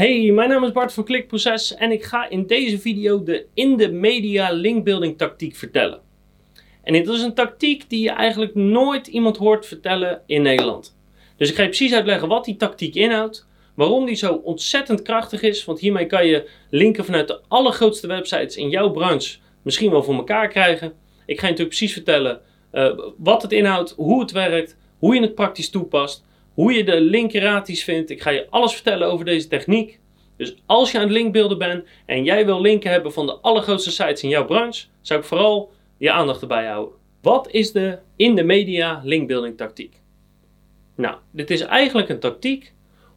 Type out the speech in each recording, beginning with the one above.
Hey, mijn naam is Bart van Klikproces en ik ga in deze video de in de media linkbuilding tactiek vertellen. En dit is een tactiek die je eigenlijk nooit iemand hoort vertellen in Nederland. Dus ik ga je precies uitleggen wat die tactiek inhoudt, waarom die zo ontzettend krachtig is, want hiermee kan je linken vanuit de allergrootste websites in jouw branche misschien wel voor elkaar krijgen. Ik ga je natuurlijk precies vertellen uh, wat het inhoudt, hoe het werkt, hoe je het praktisch toepast hoe je de linkeraties vindt. Ik ga je alles vertellen over deze techniek. Dus als je aan het linkbeelden bent en jij wil linken hebben van de allergrootste sites in jouw branche, zou ik vooral je aandacht erbij houden. Wat is de in de media linkbuilding tactiek? Nou, dit is eigenlijk een tactiek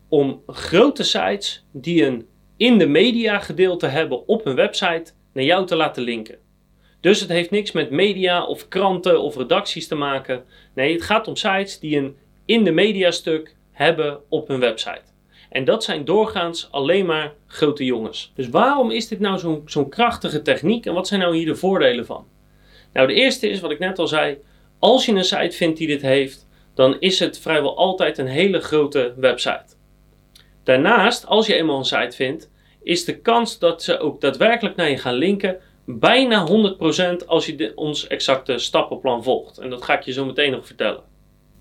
om grote sites die een in de media gedeelte hebben op hun website naar jou te laten linken. Dus het heeft niks met media of kranten of redacties te maken. Nee, het gaat om sites die een in de mediastuk hebben op hun website. En dat zijn doorgaans alleen maar grote jongens. Dus waarom is dit nou zo'n krachtige techniek en wat zijn nou hier de voordelen van? Nou, de eerste is wat ik net al zei: als je een site vindt die dit heeft, dan is het vrijwel altijd een hele grote website. Daarnaast, als je eenmaal een site vindt, is de kans dat ze ook daadwerkelijk naar je gaan linken bijna 100% als je ons exacte stappenplan volgt. En dat ga ik je zo meteen nog vertellen.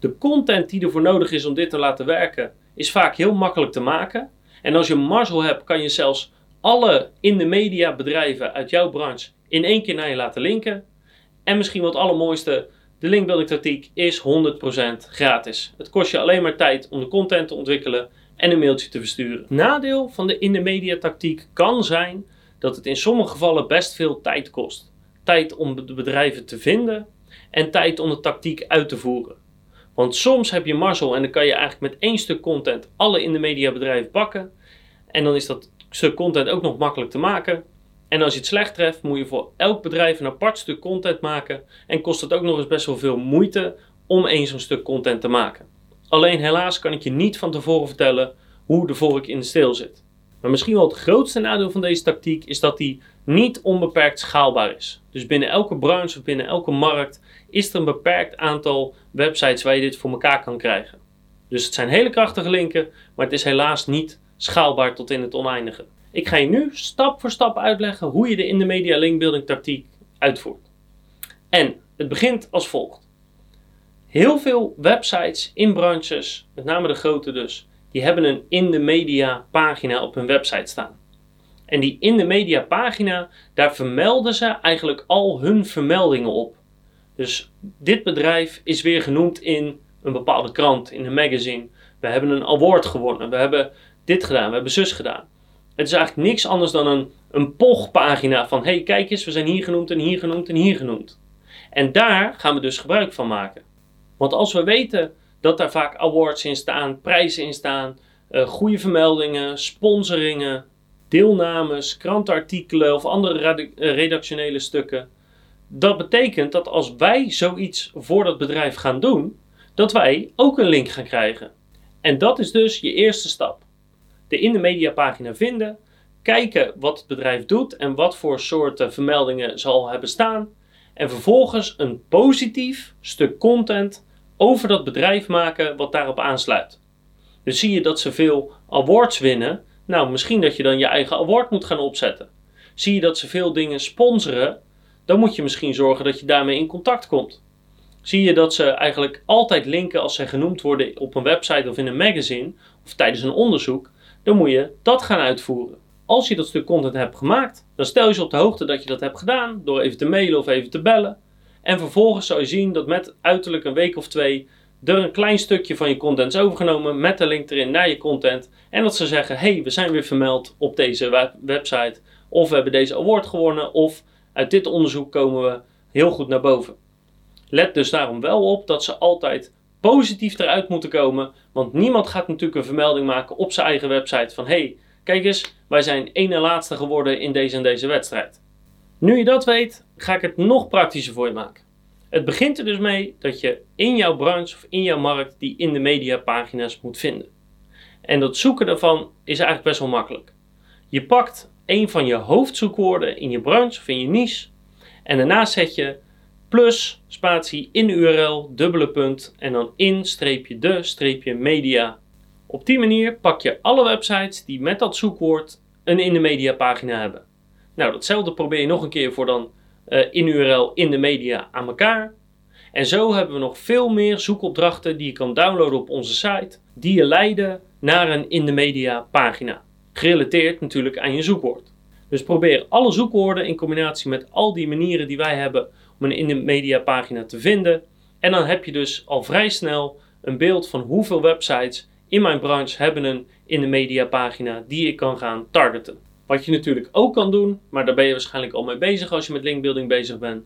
De content die ervoor nodig is om dit te laten werken, is vaak heel makkelijk te maken. En als je mazzel hebt, kan je zelfs alle in de media bedrijven uit jouw branche in één keer naar je laten linken. En misschien wat allermooiste, de linkbuilding tactiek is 100% gratis. Het kost je alleen maar tijd om de content te ontwikkelen en een mailtje te versturen. Nadeel van de in de media tactiek kan zijn dat het in sommige gevallen best veel tijd kost. Tijd om de bedrijven te vinden en tijd om de tactiek uit te voeren. Want soms heb je mazzel en dan kan je eigenlijk met één stuk content alle in de mediabedrijven pakken. En dan is dat stuk content ook nog makkelijk te maken. En als je het slecht treft, moet je voor elk bedrijf een apart stuk content maken. En kost het ook nog eens best wel veel moeite om één zo'n stuk content te maken. Alleen helaas kan ik je niet van tevoren vertellen hoe de vork in de steel zit. Maar misschien wel het grootste nadeel van deze tactiek is dat die niet onbeperkt schaalbaar is. Dus binnen elke branche of binnen elke markt is er een beperkt aantal websites waar je dit voor elkaar kan krijgen. Dus het zijn hele krachtige linken, maar het is helaas niet schaalbaar tot in het oneindige. Ik ga je nu stap voor stap uitleggen hoe je de in de media linkbuilding tactiek uitvoert. En het begint als volgt. Heel veel websites in branches, met name de grote dus, die hebben een in de media pagina op hun website staan. En die in de media pagina, daar vermelden ze eigenlijk al hun vermeldingen op. Dus dit bedrijf is weer genoemd in een bepaalde krant, in een magazine. We hebben een award gewonnen, we hebben dit gedaan, we hebben zus gedaan. Het is eigenlijk niks anders dan een, een pogpagina van hey kijk eens, we zijn hier genoemd en hier genoemd en hier genoemd. En daar gaan we dus gebruik van maken. Want als we weten dat daar vaak awards in staan, prijzen in staan, uh, goede vermeldingen, sponsoringen, deelnames, krantartikelen of andere eh, redactionele stukken. Dat betekent dat als wij zoiets voor dat bedrijf gaan doen, dat wij ook een link gaan krijgen. En dat is dus je eerste stap. De in de media pagina vinden, kijken wat het bedrijf doet en wat voor soorten vermeldingen zal hebben staan. En vervolgens een positief stuk content over dat bedrijf maken wat daarop aansluit. Dus zie je dat ze veel awards winnen, nou misschien dat je dan je eigen award moet gaan opzetten. Zie je dat ze veel dingen sponsoren, dan moet je misschien zorgen dat je daarmee in contact komt. Zie je dat ze eigenlijk altijd linken als ze genoemd worden op een website of in een magazine of tijdens een onderzoek, dan moet je dat gaan uitvoeren. Als je dat stuk content hebt gemaakt, dan stel je ze op de hoogte dat je dat hebt gedaan door even te mailen of even te bellen. En vervolgens zou je zien dat met uiterlijk een week of twee er een klein stukje van je content is overgenomen met de link erin naar je content. En dat ze zeggen: hey, we zijn weer vermeld op deze website. Of we hebben deze award gewonnen. Of uit dit onderzoek komen we heel goed naar boven. Let dus daarom wel op dat ze altijd positief eruit moeten komen. Want niemand gaat natuurlijk een vermelding maken op zijn eigen website van: hey, kijk eens, wij zijn één en laatste geworden in deze en deze wedstrijd. Nu je dat weet, ga ik het nog praktischer voor je maken. Het begint er dus mee dat je in jouw branche of in jouw markt die in de media pagina's moet vinden. En dat zoeken daarvan is eigenlijk best wel makkelijk. Je pakt een van je hoofdzoekwoorden in je branche of in je niche en daarna zet je plus spatie in de URL dubbele punt en dan in streepje de streepje media Op die manier pak je alle websites die met dat zoekwoord een in de media pagina hebben. Nou, datzelfde probeer je nog een keer voor dan uh, in URL in de media aan elkaar. En zo hebben we nog veel meer zoekopdrachten die je kan downloaden op onze site, die je leiden naar een in de media pagina. Gerelateerd natuurlijk aan je zoekwoord. Dus probeer alle zoekwoorden in combinatie met al die manieren die wij hebben om een in de media pagina te vinden. En dan heb je dus al vrij snel een beeld van hoeveel websites in mijn branche hebben een in de media pagina die ik kan gaan targeten. Wat je natuurlijk ook kan doen, maar daar ben je waarschijnlijk al mee bezig als je met linkbuilding bezig bent,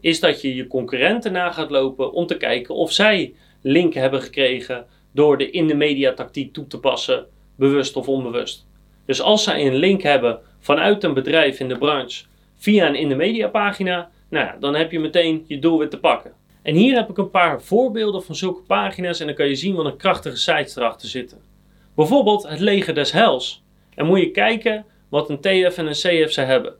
is dat je je concurrenten na gaat lopen om te kijken of zij linken hebben gekregen door de in de media tactiek toe te passen, bewust of onbewust. Dus als zij een link hebben vanuit een bedrijf in de branche via een in de media pagina, nou ja, dan heb je meteen je doelwit te pakken. En hier heb ik een paar voorbeelden van zulke pagina's en dan kan je zien wat een krachtige sites erachter zitten. Bijvoorbeeld het leger des hels. En moet je kijken wat een TF en een CF ze hebben.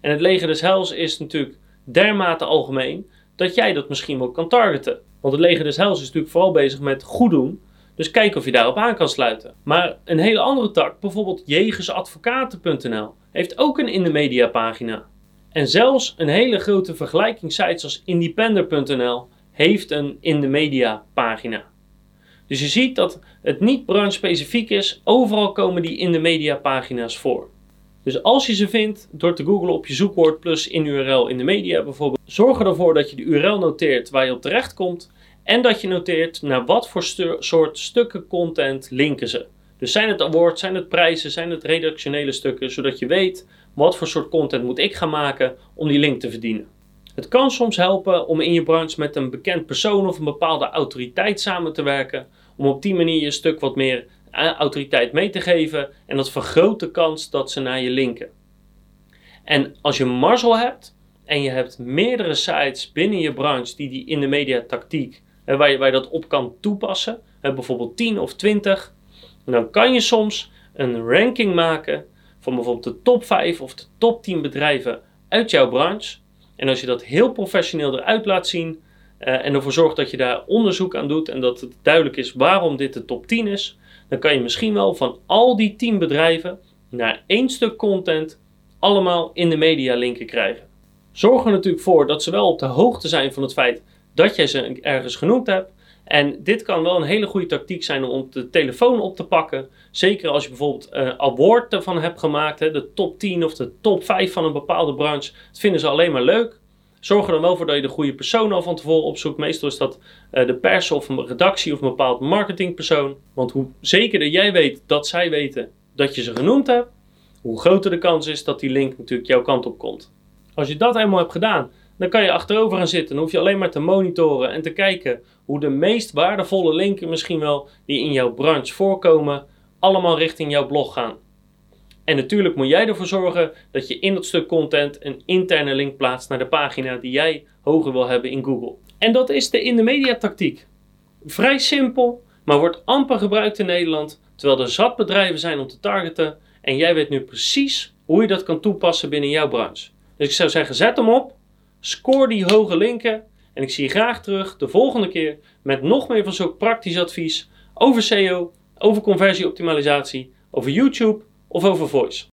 En het leger des hels is natuurlijk dermate algemeen dat jij dat misschien wel kan targeten. Want het leger des hels is natuurlijk vooral bezig met goed doen. Dus kijk of je daarop aan kan sluiten. Maar een hele andere tak, bijvoorbeeld jegersadvocaten.nl, heeft ook een in de media pagina. En zelfs een hele grote vergelijkingssite zoals independer.nl heeft een in de media pagina. Dus je ziet dat het niet branche-specifiek is, overal komen die in de media pagina's voor. Dus als je ze vindt door te googlen op je zoekwoord plus in URL in de media bijvoorbeeld, zorg ervoor dat je de URL noteert waar je op terecht komt en dat je noteert naar wat voor soort stukken content linken ze. Dus zijn het awards, zijn het prijzen, zijn het redactionele stukken, zodat je weet wat voor soort content moet ik gaan maken om die link te verdienen. Het kan soms helpen om in je branche met een bekend persoon of een bepaalde autoriteit samen te werken, om op die manier je stuk wat meer autoriteit mee te geven en dat vergroot de kans dat ze naar je linken. En als je mazzel hebt en je hebt meerdere sites binnen je branche die die in de media tactiek, waar je, waar je dat op kan toepassen, bijvoorbeeld 10 of 20, dan kan je soms een ranking maken van bijvoorbeeld de top 5 of de top 10 bedrijven uit jouw branche. En als je dat heel professioneel eruit laat zien uh, en ervoor zorgt dat je daar onderzoek aan doet en dat het duidelijk is waarom dit de top 10 is, dan kan je misschien wel van al die 10 bedrijven naar één stuk content allemaal in de media linken krijgen. Zorg er natuurlijk voor dat ze wel op de hoogte zijn van het feit dat jij ze ergens genoemd hebt. En dit kan wel een hele goede tactiek zijn om de telefoon op te pakken. Zeker als je bijvoorbeeld een uh, award ervan hebt gemaakt, hè, de top 10 of de top 5 van een bepaalde branche. Dat vinden ze alleen maar leuk. Zorg er dan wel voor dat je de goede persoon al van tevoren opzoekt. Meestal is dat uh, de pers of een redactie of een bepaald marketingpersoon. Want hoe zekerder jij weet dat zij weten dat je ze genoemd hebt, hoe groter de kans is dat die link natuurlijk jouw kant op komt. Als je dat eenmaal hebt gedaan, dan kan je achterover gaan zitten. Dan hoef je alleen maar te monitoren en te kijken hoe de meest waardevolle linken misschien wel die in jouw branche voorkomen, allemaal richting jouw blog gaan. En natuurlijk moet jij ervoor zorgen dat je in dat stuk content een interne link plaatst naar de pagina die jij hoger wil hebben in Google. En dat is de in de media tactiek. Vrij simpel, maar wordt amper gebruikt in Nederland, terwijl er zat bedrijven zijn om te targeten en jij weet nu precies hoe je dat kan toepassen binnen jouw branche. Dus ik zou zeggen, zet hem op, score die hoge linken en ik zie je graag terug de volgende keer met nog meer van zo'n praktisch advies over SEO, over conversieoptimalisatie, over YouTube of over voice.